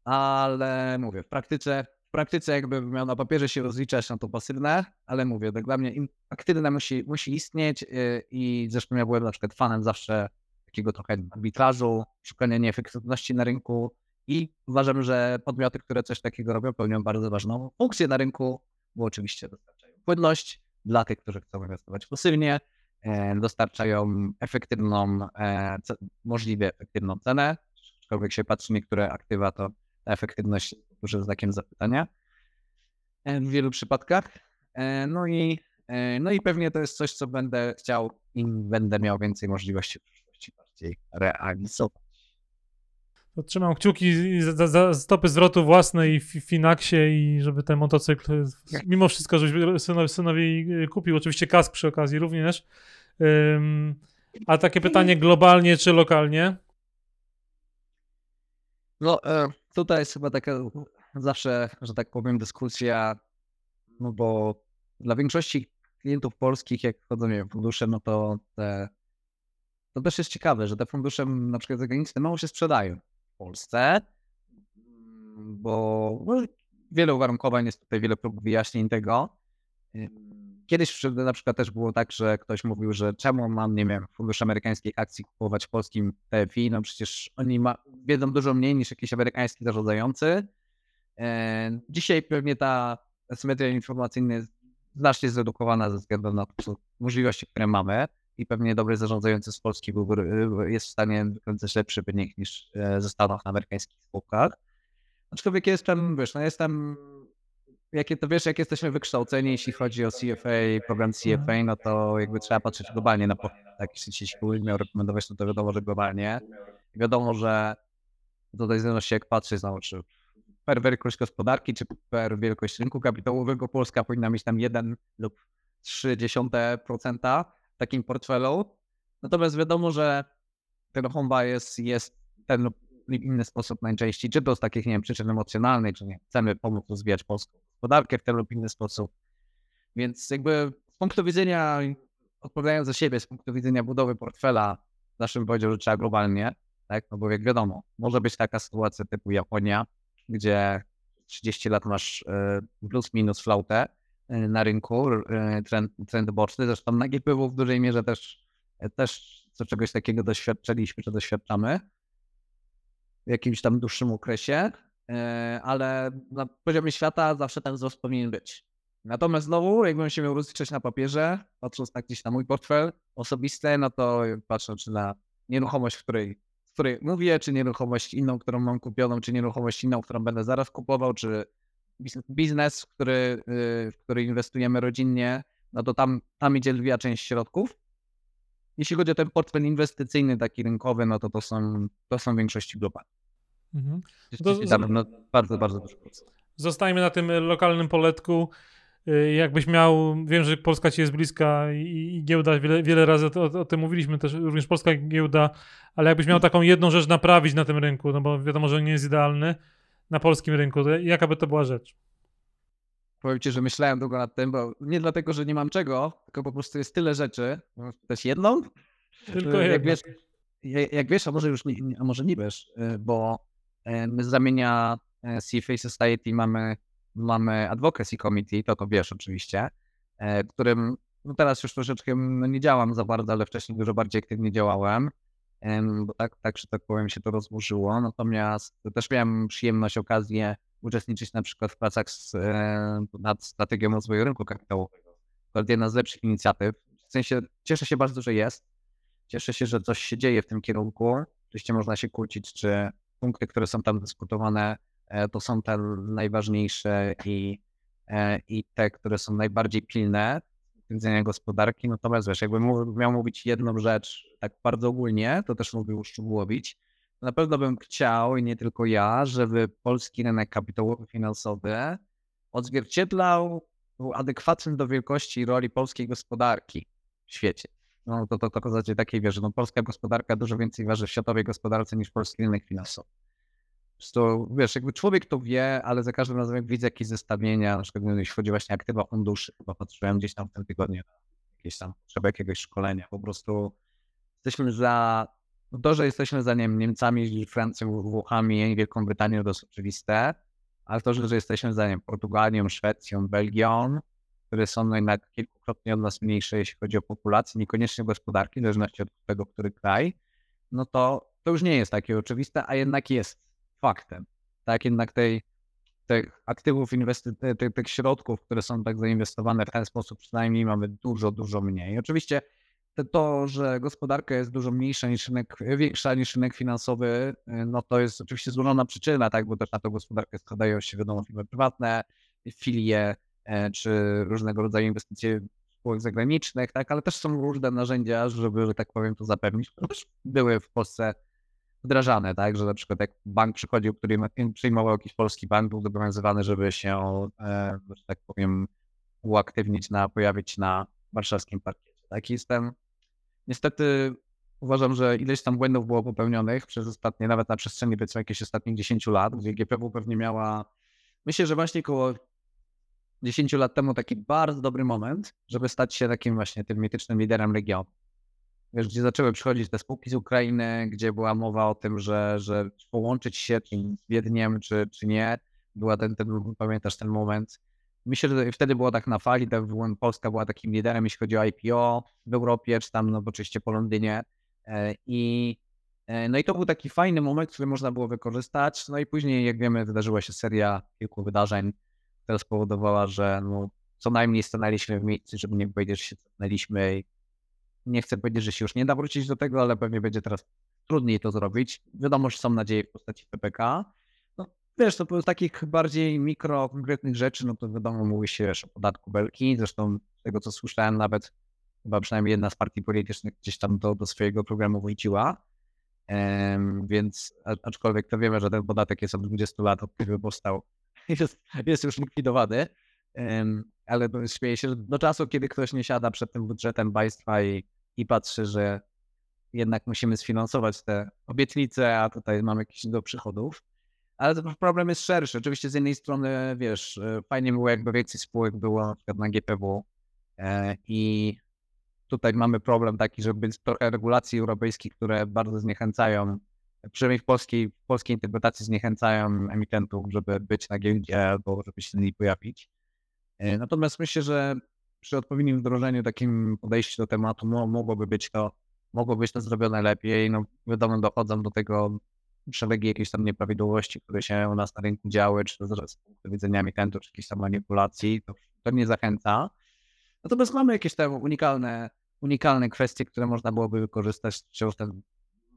Ale mówię, w praktyce, praktyce jakby miał na papierze się rozliczać na to pasywne, ale mówię, tak dla mnie aktywne musi, musi istnieć e, i zresztą ja byłem na przykład fanem zawsze takiego trochę arbitrażu, szukania nieefektywności na rynku i uważam, że podmioty, które coś takiego robią, pełnią bardzo ważną funkcję na rynku, bo oczywiście dostarczają płynność dla tych, którzy chcą inwestować pasywnie, e, dostarczają efektywną, e, możliwie efektywną cenę, aczkolwiek się patrzy niektóre aktywa, to efektywność dużym znakiem zapytania e, w wielu przypadkach. No i, no i pewnie to jest coś, co będę chciał, im będę miał więcej możliwości bardziej realizować. Trzymam kciuki za, za stopy zwrotu własne i w Finaxie i żeby ten motocykl mimo wszystko, żebyś synowi, synowi kupił. Oczywiście kask przy okazji również. A takie pytanie globalnie czy lokalnie? No e, tutaj jest chyba taka zawsze, że tak powiem, dyskusja, no bo dla większości klientów polskich, jak wchodzą w fundusze, no to te to też jest ciekawe, że te fundusze na przykład zagraniczne mało się sprzedają w Polsce, bo no, wiele uwarunkowań jest tutaj, wiele prób wyjaśnień tego. Kiedyś na przykład też było tak, że ktoś mówił, że czemu mam, nie wiem, fundusz amerykańskich akcji kupować w polskim TFI, no przecież oni ma, wiedzą dużo mniej niż jakiś amerykański zarządzający. E, dzisiaj pewnie ta asymetria informacyjna jest znacznie zredukowana ze względu na możliwości, które mamy i pewnie dobry zarządzający z Polski byłby, jest w stanie wykręcać lepszy wynik niż e, ze Stanów na amerykańskich spółkach. Aczkolwiek jestem, wiesz, no jestem, jakie to wiesz, jak jesteśmy wykształceni, jeśli chodzi o CFA, program CFA, no to jakby trzeba patrzeć globalnie na tak, jeśli się miał rekomendować, no to wiadomo, że globalnie. Wiadomo, że tutaj zależy jak patrzy, znowu, czy per wielkość gospodarki, czy per wielkość rynku kapitałowego Polska powinna mieć tam 1 lub 0,3% takim portfelu. Natomiast wiadomo, że ten homba jest, jest ten lub inny sposób najczęściej, czy to z takich, nie wiem, przyczyn emocjonalnych, czy nie chcemy pomóc rozwijać polską gospodarkę w ten lub inny sposób. Więc jakby z punktu widzenia, odpowiadając za siebie, z punktu widzenia budowy portfela, naszym powiedział, że trzeba globalnie, tak? No bo jak wiadomo, może być taka sytuacja typu Japonia, gdzie 30 lat masz e, plus minus flautę, Y, na rynku, y, trend, trend boczny. Zresztą na GPW w dużej mierze też, też co czegoś takiego doświadczyliśmy, czy doświadczamy w jakimś tam dłuższym okresie, y, ale na poziomie świata zawsze ten wzrost powinien być. Natomiast znowu, jakbym się miał rozliczyć na papierze, patrząc tak gdzieś na mój portfel osobisty, no to patrzę czy na nieruchomość, w której, w której mówię, czy nieruchomość inną, którą mam kupioną, czy nieruchomość inną, którą będę zaraz kupował, czy biznes, w który, y, w który inwestujemy rodzinnie, no to tam, tam idzie lwia część środków. Jeśli chodzi o ten portfel inwestycyjny, taki rynkowy, no to to są, to są większości globalne. Mhm. To, no, bardzo, bardzo dużo. Zostajmy na tym lokalnym poletku. Y, jakbyś miał, wiem, że Polska ci jest bliska i, i giełda, wiele, wiele razy o, o, tym mówiliśmy też, również polska giełda, ale jakbyś miał taką jedną rzecz naprawić na tym rynku, no bo wiadomo, że nie jest idealny, na polskim rynku, jaka by to była rzecz? Powiem ci, że myślałem długo nad tym, bo nie dlatego, że nie mam czego, tylko po prostu jest tyle rzeczy. Też jedną? Tylko jak wiesz, jak wiesz, a może już nie, a może nie wiesz, y, bo y, zamienia y, CFA Society mamy, mamy Advocacy Committee, to to wiesz oczywiście, którym no teraz już troszeczkę no nie działam za bardzo, ale wcześniej dużo bardziej aktywnie działałem bo tak, tak, że tak powiem, się to rozłożyło. Natomiast też miałem przyjemność, okazję uczestniczyć na przykład w pracach z, e, nad strategią rozwoju rynku kapitałowego. To jedna z lepszych inicjatyw. W sensie cieszę się bardzo, że jest. Cieszę się, że coś się dzieje w tym kierunku. Oczywiście można się kłócić, czy punkty, które są tam dyskutowane, e, to są te najważniejsze i, e, i te, które są najbardziej pilne z widzenia gospodarki. Natomiast wiesz, jakbym miał mówić jedną rzecz tak bardzo ogólnie, to też mógłbym uszczegółowić. Na pewno bym chciał, i nie tylko ja, żeby polski rynek kapitałowy finansowy odzwierciedlał, był adekwatny do wielkości i roli polskiej gospodarki w świecie. No to, to, to w zasadzie takiej wiesz, no polska gospodarka dużo więcej waży w światowej gospodarce niż polski rynek finansowy. To, wiesz, jakby człowiek to wie, ale za każdym razem jak widzę jakieś zestawienia, na przykład jeśli chodzi właśnie o aktywa funduszy, chyba patrzyłem gdzieś tam w tym tygodniu jakieś tam potrzeby jakiegoś szkolenia, po prostu jesteśmy za, no to, że jesteśmy za nie Niemcami, Francją, Włochami, Wielką Brytanią to jest oczywiste, ale to, że, jesteśmy za nie Portugalią, Szwecją, Belgią, które są jednak kilkukrotnie od nas mniejsze, jeśli chodzi o populację, niekoniecznie gospodarki, w zależności od tego, który kraj, no to to już nie jest takie oczywiste, a jednak jest faktem. Tak, jednak tej, tych aktywów, inwesty- tych, tych środków, które są tak zainwestowane w ten sposób, przynajmniej mamy dużo, dużo mniej. Oczywiście to, że gospodarka jest dużo mniejsza niż rynek, większa niż rynek finansowy, no to jest oczywiście złożona przyczyna, tak, bo też na tę gospodarkę składają się wiadomo firmy prywatne, filie, czy różnego rodzaju inwestycje spółek zagranicznych, tak, ale też są różne narzędzia, żeby, że tak powiem, to zapewnić, które też były w Polsce wdrażane, tak, że na przykład jak bank przychodził, który przyjmował jakiś polski bank, był zobowiązany, żeby się, e, że tak powiem, uaktywnić, na, pojawić na warszawskim parkiecie. Tak, jestem, niestety uważam, że ileś tam błędów było popełnionych przez ostatnie, nawet na przestrzeni powiedzmy ostatnich 10 lat, gdzie GPW pewnie miała, myślę, że właśnie koło 10 lat temu taki bardzo dobry moment, żeby stać się takim właśnie tym mitycznym liderem regionu. Wiesz, gdzie zaczęły przychodzić te spółki z Ukrainy, gdzie była mowa o tym, że, że połączyć się z Wiedniem, czy, czy nie. Była ten, ten, pamiętasz ten moment. Myślę, że wtedy było tak na fali, tak Polska była takim liderem, jeśli chodzi o IPO w Europie, czy tam no, oczywiście po Londynie. E, I, e, no i to był taki fajny moment, który można było wykorzystać. No i później, jak wiemy, wydarzyła się seria kilku wydarzeń, która spowodowała, że no, co najmniej stanęliśmy w miejscu, żeby nie powiedzieć, że się cofnęliśmy. Nie chcę powiedzieć, że się już nie da wrócić do tego, ale pewnie będzie teraz trudniej to zrobić. Wiadomo, że są nadzieje w postaci PPK. No, wiesz, to z takich bardziej mikro, konkretnych rzeczy, no to wiadomo, mówi się wiesz, o podatku Belki. Zresztą z tego, co słyszałem, nawet chyba przynajmniej jedna z partii politycznych gdzieś tam do, do swojego programu wróciła. Więc aczkolwiek to wiemy, że ten podatek jest od 20 lat, od kiedy powstał jest, jest już likwidowany. Ale śmieję się, że do czasu, kiedy ktoś nie siada przed tym budżetem państwa i, i patrzy, że jednak musimy sfinansować te obietnice, a tutaj mamy jakieś do przychodów. Ale problem jest szerszy. Oczywiście z jednej strony, wiesz, e, fajnie było, jakby więcej spółek było na przykład na GPW e, i tutaj mamy problem taki, że jest trochę regulacji europejskich, które bardzo zniechęcają przynajmniej w polskiej, w polskiej interpretacji zniechęcają emitentów, żeby być na giełdzie albo żeby się na niej pojawić. E, natomiast myślę, że przy odpowiednim wdrożeniu, takim podejściu do tematu mogłoby być to, mogło być to zrobione lepiej. No wiadomo, dochodzą do tego szeregi jakiejś tam nieprawidłowości, które się u nas na rynku działy, czy to z punktu widzenia emitentów, czy jakieś tam manipulacji, to, to nie zachęca. Natomiast mamy jakieś tam unikalne, unikalne kwestie, które można byłoby wykorzystać, czy ten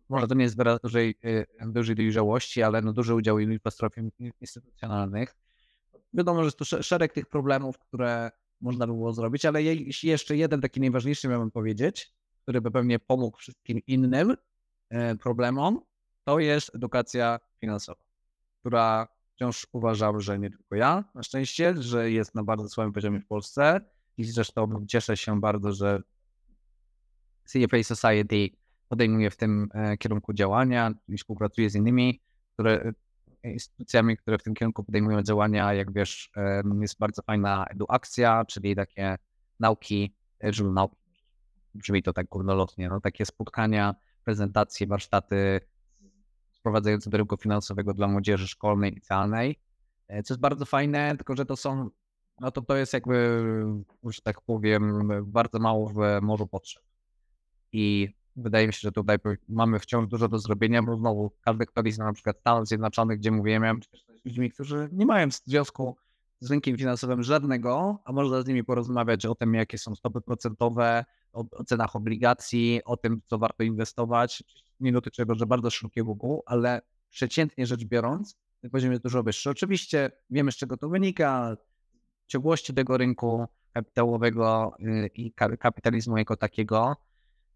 może to nie jest wyraz dużej, y, dużej dojrzałości, ale no duży udział inwestorów instytucjonalnych. Wiadomo, że tu szereg tych problemów, które można by było zrobić, ale jeszcze jeden taki najważniejszy miałbym powiedzieć, który by pewnie pomógł wszystkim innym e, problemom, to jest edukacja finansowa, która wciąż uważam, że nie tylko ja, na szczęście, że jest na bardzo słabym poziomie w Polsce i zresztą cieszę się bardzo, że CFA Society podejmuje w tym e, kierunku działania i współpracuje z innymi które, e, instytucjami, które w tym kierunku podejmują działania. Jak wiesz, jest bardzo fajna eduakcja, czyli takie nauki, e, żeby nauki, brzmi to tak górnolotnie, no, takie spotkania, prezentacje, warsztaty sprowadzające do rynku finansowego dla młodzieży szkolnej, licealnej, co jest bardzo fajne, tylko że to są, no to to jest jakby, że tak powiem, bardzo mało w morzu potrzeb. I wydaje mi się, że tutaj mamy wciąż dużo do zrobienia, bo znowu każdy, kto jest na przykład Stanów Zjednoczonych, gdzie mówiłem, ludźmi, którzy nie mają związku z rynkiem finansowym żadnego, a można z nimi porozmawiać o tym, jakie są stopy procentowe, o, o cenach obligacji, o tym, co warto inwestować. Nie dotyczy tego, że bardzo szerokiego Google, ale przeciętnie rzecz biorąc, ten poziom jest dużo wyższy. Oczywiście wiemy, z czego to wynika, ciągłości tego rynku kapitałowego y, i kapitalizmu jako takiego,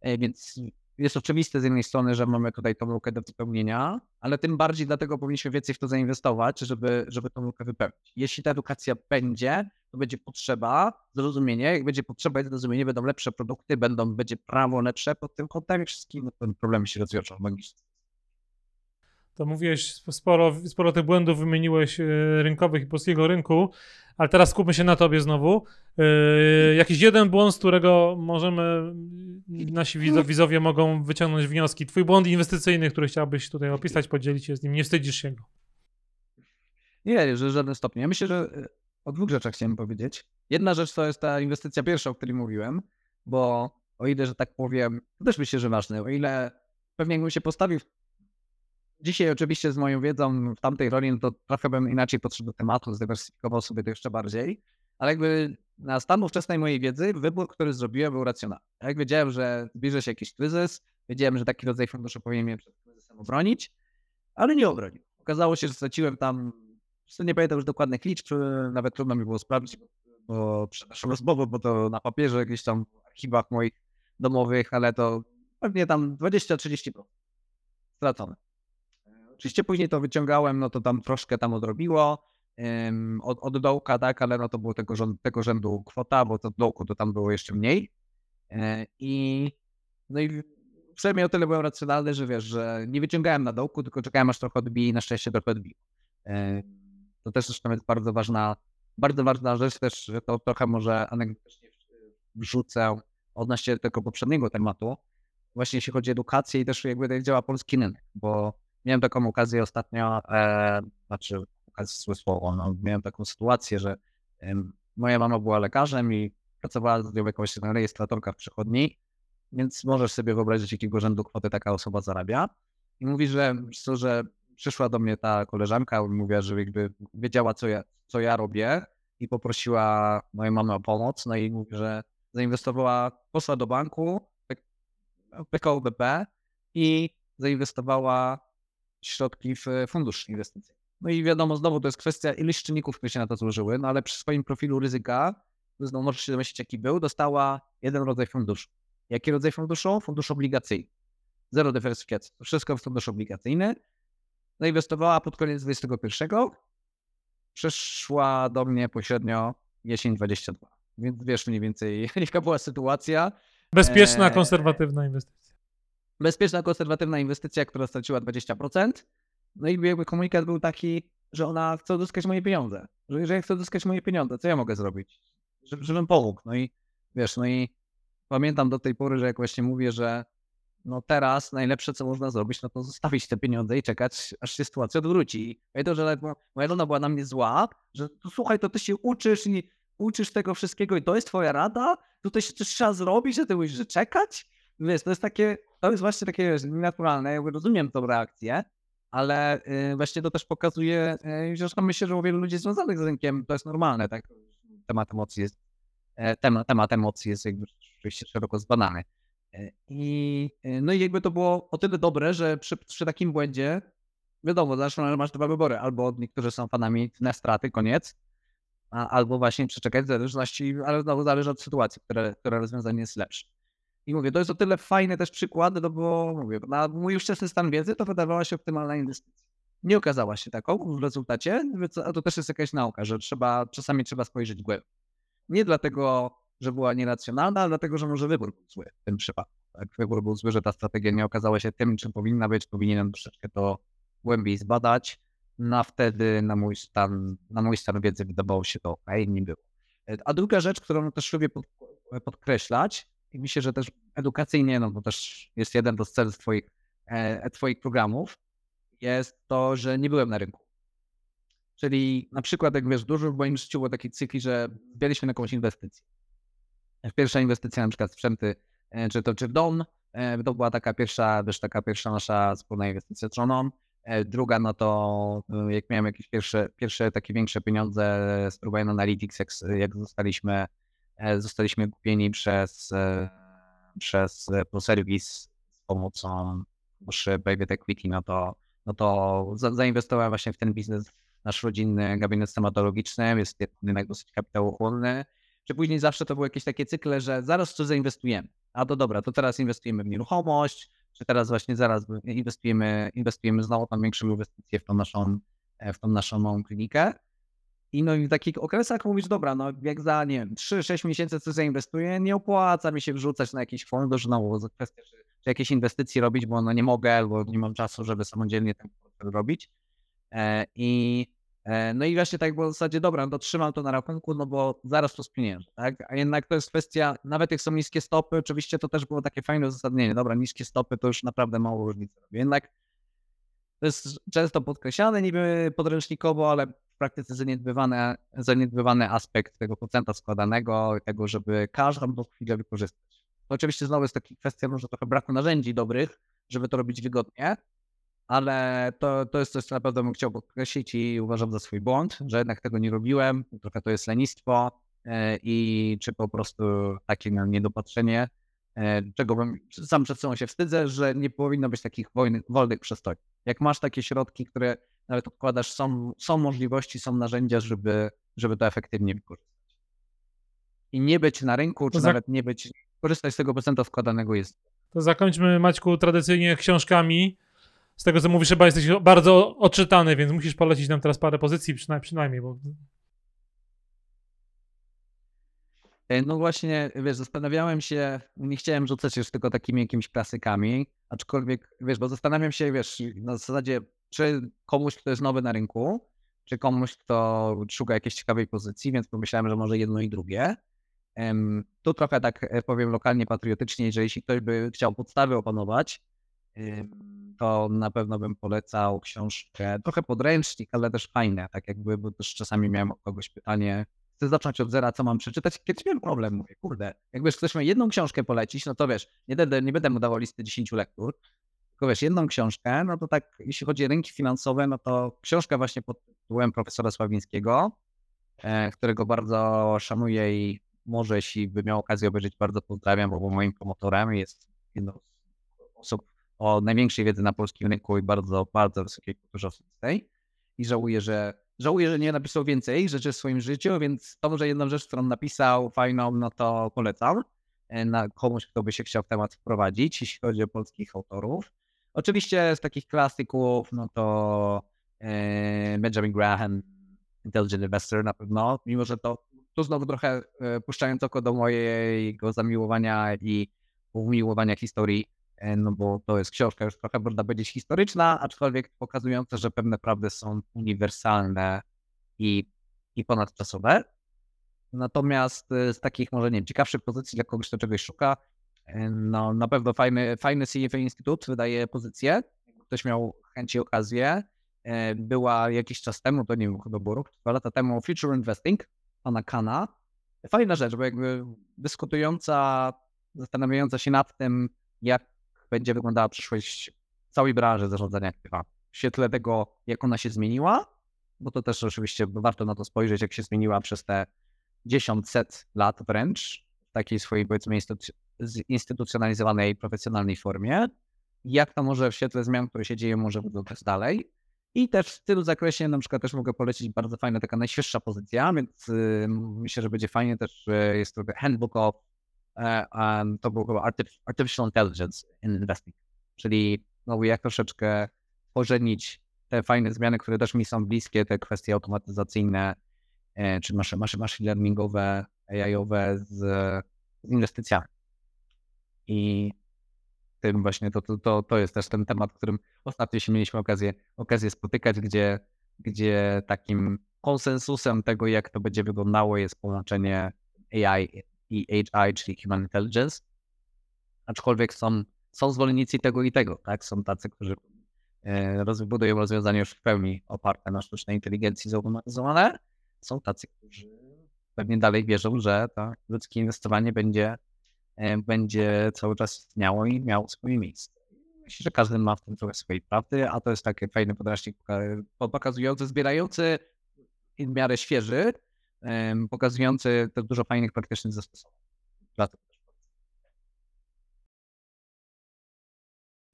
więc jest oczywiste z jednej strony, że mamy tutaj tą lukę do wypełnienia, ale tym bardziej dlatego powinniśmy więcej w to zainwestować, żeby, żeby tą lukę wypełnić. Jeśli ta edukacja będzie, to będzie potrzeba, zrozumienie, jak będzie potrzeba i zrozumienie, będą lepsze produkty, będą, będzie prawo lepsze pod tym kątem wszystkim problemy się rozwiążą magicznie. To mówiłeś sporo, sporo tych błędów wymieniłeś e, rynkowych i polskiego rynku, ale teraz skupmy się na tobie znowu. Yy, jakiś jeden błąd, z którego możemy, nasi widzowie mogą wyciągnąć wnioski. Twój błąd inwestycyjny, który chciałbyś tutaj opisać, podzielić się z nim, nie wstydzisz się go. Nie, że żadnym stopniu. Ja myślę, że e, o dwóch rzeczach chciałem powiedzieć. Jedna rzecz to jest ta inwestycja pierwsza, o której mówiłem, bo o ile, że tak powiem, też myślę, że ważne, o ile pewnie jakbym się postawił Dzisiaj oczywiście z moją wiedzą w tamtej roli, no to trochę bym inaczej podszedł do tematu, zdywersyfikował sobie to jeszcze bardziej, ale jakby na stan ówczesnej mojej wiedzy wybór, który zrobiłem był racjonalny. Jak wiedziałem, że zbliży się jakiś kryzys, wiedziałem, że taki rodzaj funduszy powinien mnie przed kryzysem obronić, ale nie obronił. Okazało się, że straciłem tam, nie pamiętam już dokładnych liczb, nawet trudno mi było sprawdzić, bo przed naszą rozmową, bo to na papierze jakichś tam archiwach moich domowych, ale to pewnie tam 20-30% stracone. Oczywiście później to wyciągałem, no to tam troszkę tam odrobiło um, od, od dołka, tak, ale no to było tego, tego rzędu kwota, bo to dołku to tam było jeszcze mniej. E, I no i przynajmniej o tyle byłem racjonalny, że wiesz, że nie wyciągałem na dołku, tylko czekałem aż trochę odbije i na szczęście trochę odbiło. E, to też zresztą jest bardzo ważna, bardzo ważna rzecz też, że to trochę może anegdotycznie wrzucę odnośnie tego poprzedniego tematu, właśnie jeśli chodzi o edukację i też jakby jak działa polski rynek, bo miałem taką okazję ostatnio, e, znaczy słowo, no, miałem taką sytuację, że e, moja mama była lekarzem i pracowała z nią jakąś rejestratorka w przychodni, więc możesz sobie wyobrazić, jakiego rzędu kwoty taka osoba zarabia. I mówi, że, że przyszła do mnie ta koleżanka mówiła, że jakby wiedziała, co ja, co ja robię i poprosiła moją mamę o pomoc. No i mówi, że zainwestowała, poszła do banku PKO BP i zainwestowała środki w fundusz inwestycyjny. No i wiadomo, znowu to jest kwestia ilość czynników, które się na to złożyły, no ale przy swoim profilu ryzyka, znowu możesz się domyślić, jaki był, dostała jeden rodzaj funduszu. Jaki rodzaj funduszu? Fundusz obligacyjny. Zero dywersyfikacji. To wszystko w fundusz obligacyjny. Zainwestowała pod koniec 2021. Przeszła do mnie pośrednio jesień 22. Więc wiesz mniej więcej, jaka była sytuacja. Bezpieczna, eee, konserwatywna inwestycja bezpieczna, konserwatywna inwestycja, która straciła 20%. No i jakby komunikat był taki, że ona chce uzyskać moje pieniądze. Że jeżeli chcę uzyskać moje pieniądze, co ja mogę zrobić? Żeby, żebym pomógł. No i wiesz, no i pamiętam do tej pory, że jak właśnie mówię, że no teraz najlepsze, co można zrobić, no to zostawić te pieniądze i czekać, aż się sytuacja odwróci. Pamiętam, że moja żona była na mnie zła, że to, słuchaj, to ty się uczysz i uczysz tego wszystkiego i to jest twoja rada? Tutaj się coś trzeba zrobić, że ty musisz czekać? Wiesz, to jest takie, to jest właśnie takie naturalne, ja rozumiem tą reakcję, ale y, właśnie to też pokazuje, y, zresztą myślę, że u wielu ludzi związanych z rynkiem to jest normalne, tak? Temat emocji jest, e, temat, temat emocji jest jakby rzeczywiście szeroko zbadany. E, I, y, no i jakby to było o tyle dobre, że przy, przy takim błędzie, wiadomo, zresztą masz dwa wybory, albo niektórzy są fanami na straty, koniec, a, albo właśnie przeczekać w zależności, ale znowu zależy od sytuacji, które, które rozwiązanie jest lepsze. I mówię, to jest o tyle fajny też przykład, no bo mówię, na mój ówczesny stan wiedzy to wydawała się optymalna inwestycja. Nie okazała się taką w rezultacie, a to też jest jakaś nauka, że trzeba, czasami trzeba spojrzeć głębiej. Nie dlatego, że była nieracjonalna, ale dlatego, że może wybór był zły w tym przypadku. Tak? Wybór był zły, że ta strategia nie okazała się tym, czym powinna być, powinienem troszeczkę to głębiej zbadać. No wtedy na mój stan, na mój stan wiedzy wydawało się to ok, nie było. A druga rzecz, którą też lubię podkreślać, i myślę, że też edukacyjnie, no bo też jest jeden z celów twoich, e, twoich programów, jest to, że nie byłem na rynku. Czyli na przykład, jak wiesz, dużo w moim życiu było takich cykli, że zbieraliśmy na jakąś inwestycję. Pierwsza inwestycja na przykład sprzęty, e, czy to czy w dom, e, to była taka pierwsza, wiesz, taka pierwsza nasza wspólna inwestycja z żoną. E, druga, no to jak miałem jakieś pierwsze, pierwsze takie większe pieniądze z Urban Analytics, jak, jak zostaliśmy E, zostaliśmy kupieni przez, e, przez ProService z pomocą przy Private Equity, no to, no to za, zainwestowałem właśnie w ten biznes, nasz rodzinny gabinet stomatologiczny, jest jednak dosyć kapitałochłonny, że później zawsze to były jakieś takie cykle, że zaraz co zainwestujemy. A to dobra, to teraz inwestujemy w nieruchomość, czy teraz właśnie zaraz inwestujemy, inwestujemy znowu tam większą inwestycję w tą naszą, e, w tą naszą małą klinikę. I no i w takich okresach mówisz, dobra, no jak za, nie wiem, 3-6 miesięcy coś zainwestuję, nie opłaca mi się wrzucać na jakiś fundusz, znowu za kwestię, czy, czy jakieś inwestycje robić, bo no nie mogę, albo nie mam czasu, żeby samodzielnie ten robić. E, I e, no i właśnie tak było w zasadzie, dobra, no trzymam to na rachunku, no bo zaraz to spieniężę, tak? A jednak to jest kwestia, nawet jak są niskie stopy, oczywiście to też było takie fajne uzasadnienie, dobra, niskie stopy to już naprawdę mało różnicy robi. Jednak to jest często podkreślane niby podręcznikowo, ale praktyce zaniedbywany, zaniedbywany aspekt tego procenta składanego, tego, żeby każdą tą chwilę wykorzystać. To oczywiście znowu jest taka kwestia może trochę braku narzędzi dobrych, żeby to robić wygodnie, ale to, to jest coś, co naprawdę bym chciał podkreślić i uważam za swój błąd, że jednak tego nie robiłem, trochę to jest lenistwo e, i czy po prostu takie niedopatrzenie, e, czego bym sam przed sobą się wstydzę, że nie powinno być takich wolnych, wolnych przestojów. Jak masz takie środki, które nawet odkładasz, są, są możliwości, są narzędzia, żeby, żeby to efektywnie wykorzystać. I nie być na rynku, czy za... nawet nie być, korzystać z tego procenta składanego jest. To zakończmy, Maćku, tradycyjnie książkami. Z tego, co mówisz, chyba jesteś bardzo odczytany, więc musisz polecić nam teraz parę pozycji przynajmniej, przynajmniej bo... E, no właśnie, wiesz, zastanawiałem się, nie chciałem rzucać już tylko takimi jakimiś klasykami, aczkolwiek, wiesz, bo zastanawiam się, wiesz, na zasadzie czy komuś, kto jest nowy na rynku, czy komuś, kto szuka jakiejś ciekawej pozycji, więc pomyślałem, że może jedno i drugie. Tu trochę tak e, powiem lokalnie patriotycznie, że jeśli ktoś by chciał podstawy opanować, to na pewno bym polecał książkę, trochę podręcznik, ale też fajne, tak jakby, bo też czasami miałem kogoś pytanie, chcę zacząć od zera, co mam przeczytać, kiedyś miałem problem, mówię, kurde, jakbyś ktoś miał jedną książkę polecić, no to wiesz, nie będę, nie będę mu dawał listy 10 lektur, tylko wiesz, jedną książkę, no to tak, jeśli chodzi o rynki finansowe, no to książka właśnie pod tytułem profesora Sławińskiego, e, którego bardzo szanuję i może jeśli by miał okazję obejrzeć, bardzo pozdrawiam, bo był moim promotorem, jest jedną z osób o największej wiedzy na polskim rynku i bardzo, bardzo wysokiej kulturze osobistej. I żałuję, że żałuję, że nie napisał więcej rzeczy w swoim życiu, więc to może jedną rzecz, którą napisał, fajną, no to polecam e, na komuś, kto by się chciał w temat wprowadzić, jeśli chodzi o polskich autorów. Oczywiście z takich klasyków, no to e, Benjamin Graham, Intelligent Investor na pewno, mimo że to tu znowu trochę e, puszczając oko do mojego zamiłowania i umiłowania historii, e, no bo to jest książka już trochę można powiedzieć historyczna, aczkolwiek pokazująca, że pewne prawdy są uniwersalne i, i ponadczasowe. Natomiast z takich może nie ciekawszych pozycji dla kogoś, kto czegoś szuka, no, na pewno fajny, fajny CFA Instytut wydaje pozycję. Ktoś miał chęć i okazję. E, była jakiś czas temu, to nie wiem, chyba było rok, dwa lata temu, Future Investing pana Kana. Fajna rzecz, bo jakby dyskutująca, zastanawiająca się nad tym, jak będzie wyglądała przyszłość całej branży zarządzania aktywami. W świetle tego, jak ona się zmieniła, bo to też oczywiście warto na to spojrzeć, jak się zmieniła przez te dziesiąt, set lat wręcz, w takiej swojej, powiedzmy, zinstytucjonalizowanej, profesjonalnej formie, jak to może w świetle zmian, które się dzieją, może wyglądać dalej. I też w tym zakresie na przykład też mogę polecić bardzo fajna, taka najświeższa pozycja, więc yy, myślę, że będzie fajnie też, jest to Handbook of um, to był chyba Artificial Intelligence in Investing, czyli znowu jak troszeczkę pożenić te fajne zmiany, które też mi są bliskie, te kwestie automatyzacyjne, e, czy machine, machine learningowe, AI-owe z, z inwestycjami. I tym właśnie to, to, to jest też ten temat, którym ostatnio się mieliśmy okazję, okazję spotykać, gdzie, gdzie takim konsensusem tego, jak to będzie wyglądało, jest połączenie AI i HI, czyli Human Intelligence. Aczkolwiek są, są zwolennicy tego i tego, tak? Są tacy, którzy e, rozbudują rozwiązania już w pełni oparte na sztucznej inteligencji zautomatyzowane. Są tacy, którzy pewnie dalej wierzą, że to ludzkie inwestowanie będzie będzie cały czas istniało i miało swoje miejsce. Myślę, że każdy ma w tym trochę swojej prawdy, a to jest taki fajny podręcznik pokazujący, zbierający w miarę świeży, pokazujący te dużo fajnych praktycznych zastosowań.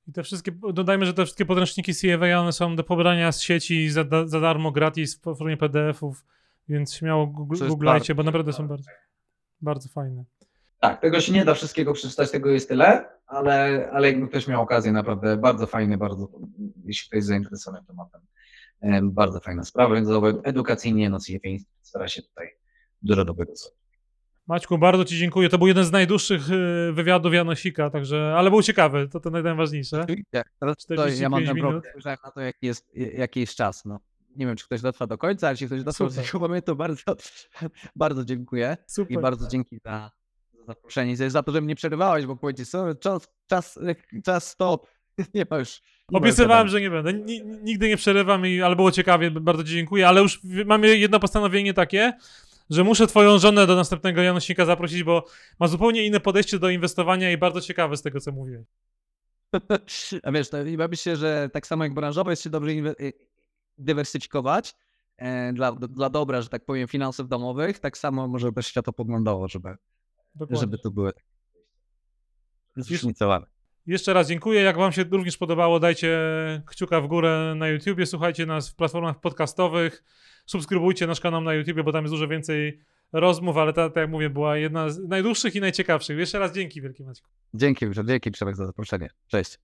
I te wszystkie, dodajmy, że te wszystkie podręczniki CFA one są do pobrania z sieci za, za darmo, gratis w formie PDF-ów, więc śmiało googlajcie, bo naprawdę są bardzo, bardzo fajne. Tak, tego się nie da wszystkiego przeczytać, tego jest tyle, ale, ale jakby ktoś miał okazję, naprawdę bardzo fajny, bardzo, jeśli ktoś jest zainteresowany tematem, em, bardzo fajna sprawa, więc edukacyjnie no CFA stara się tutaj dużo dobrego zrobić. Maćku, bardzo Ci dziękuję. To był jeden z najdłuższych y, wywiadów Janosika, także, ale był ciekawy, to to najważniejsze. Teraz to 45 ja mam ten minut. problem, spojrzałem na to, jaki jest, jaki jest czas. No. Nie wiem, czy ktoś dotrwa do końca, ale jeśli ktoś dotrwał do tego momentu, bardzo, bardzo dziękuję. I Super. bardzo dzięki za zaproszenie i za to, że mnie przerywałeś, bo powiedzieć, co, czas, czas, czas stop. Nie ma już. nie Obiecywałem, że nie będę. Ni- nigdy nie przerywam, i, ale było ciekawie, bardzo Ci dziękuję, ale już mamy jedno postanowienie takie, że muszę Twoją żonę do następnego Janosika zaprosić, bo ma zupełnie inne podejście do inwestowania i bardzo ciekawe z tego, co mówiłeś. A wiesz, to chyba myślę, że tak samo jak branżowo jest się dobrze inwe- y, dywersyfikować e, dla, dla dobra, że tak powiem, finansów domowych, tak samo może też światopoglądowo, żeby, Dokładnie. żeby to były zróżnicowane. Jeszcze raz dziękuję. Jak Wam się również podobało, dajcie kciuka w górę na YouTubie, słuchajcie nas w platformach podcastowych, subskrybujcie nasz kanał na YouTubie, bo tam jest dużo więcej rozmów, ale ta, tak jak mówię, była jedna z najdłuższych i najciekawszych. Jeszcze raz dzięki wielkie Maćku. Dzięki, dzięki Przemek za zaproszenie. Cześć.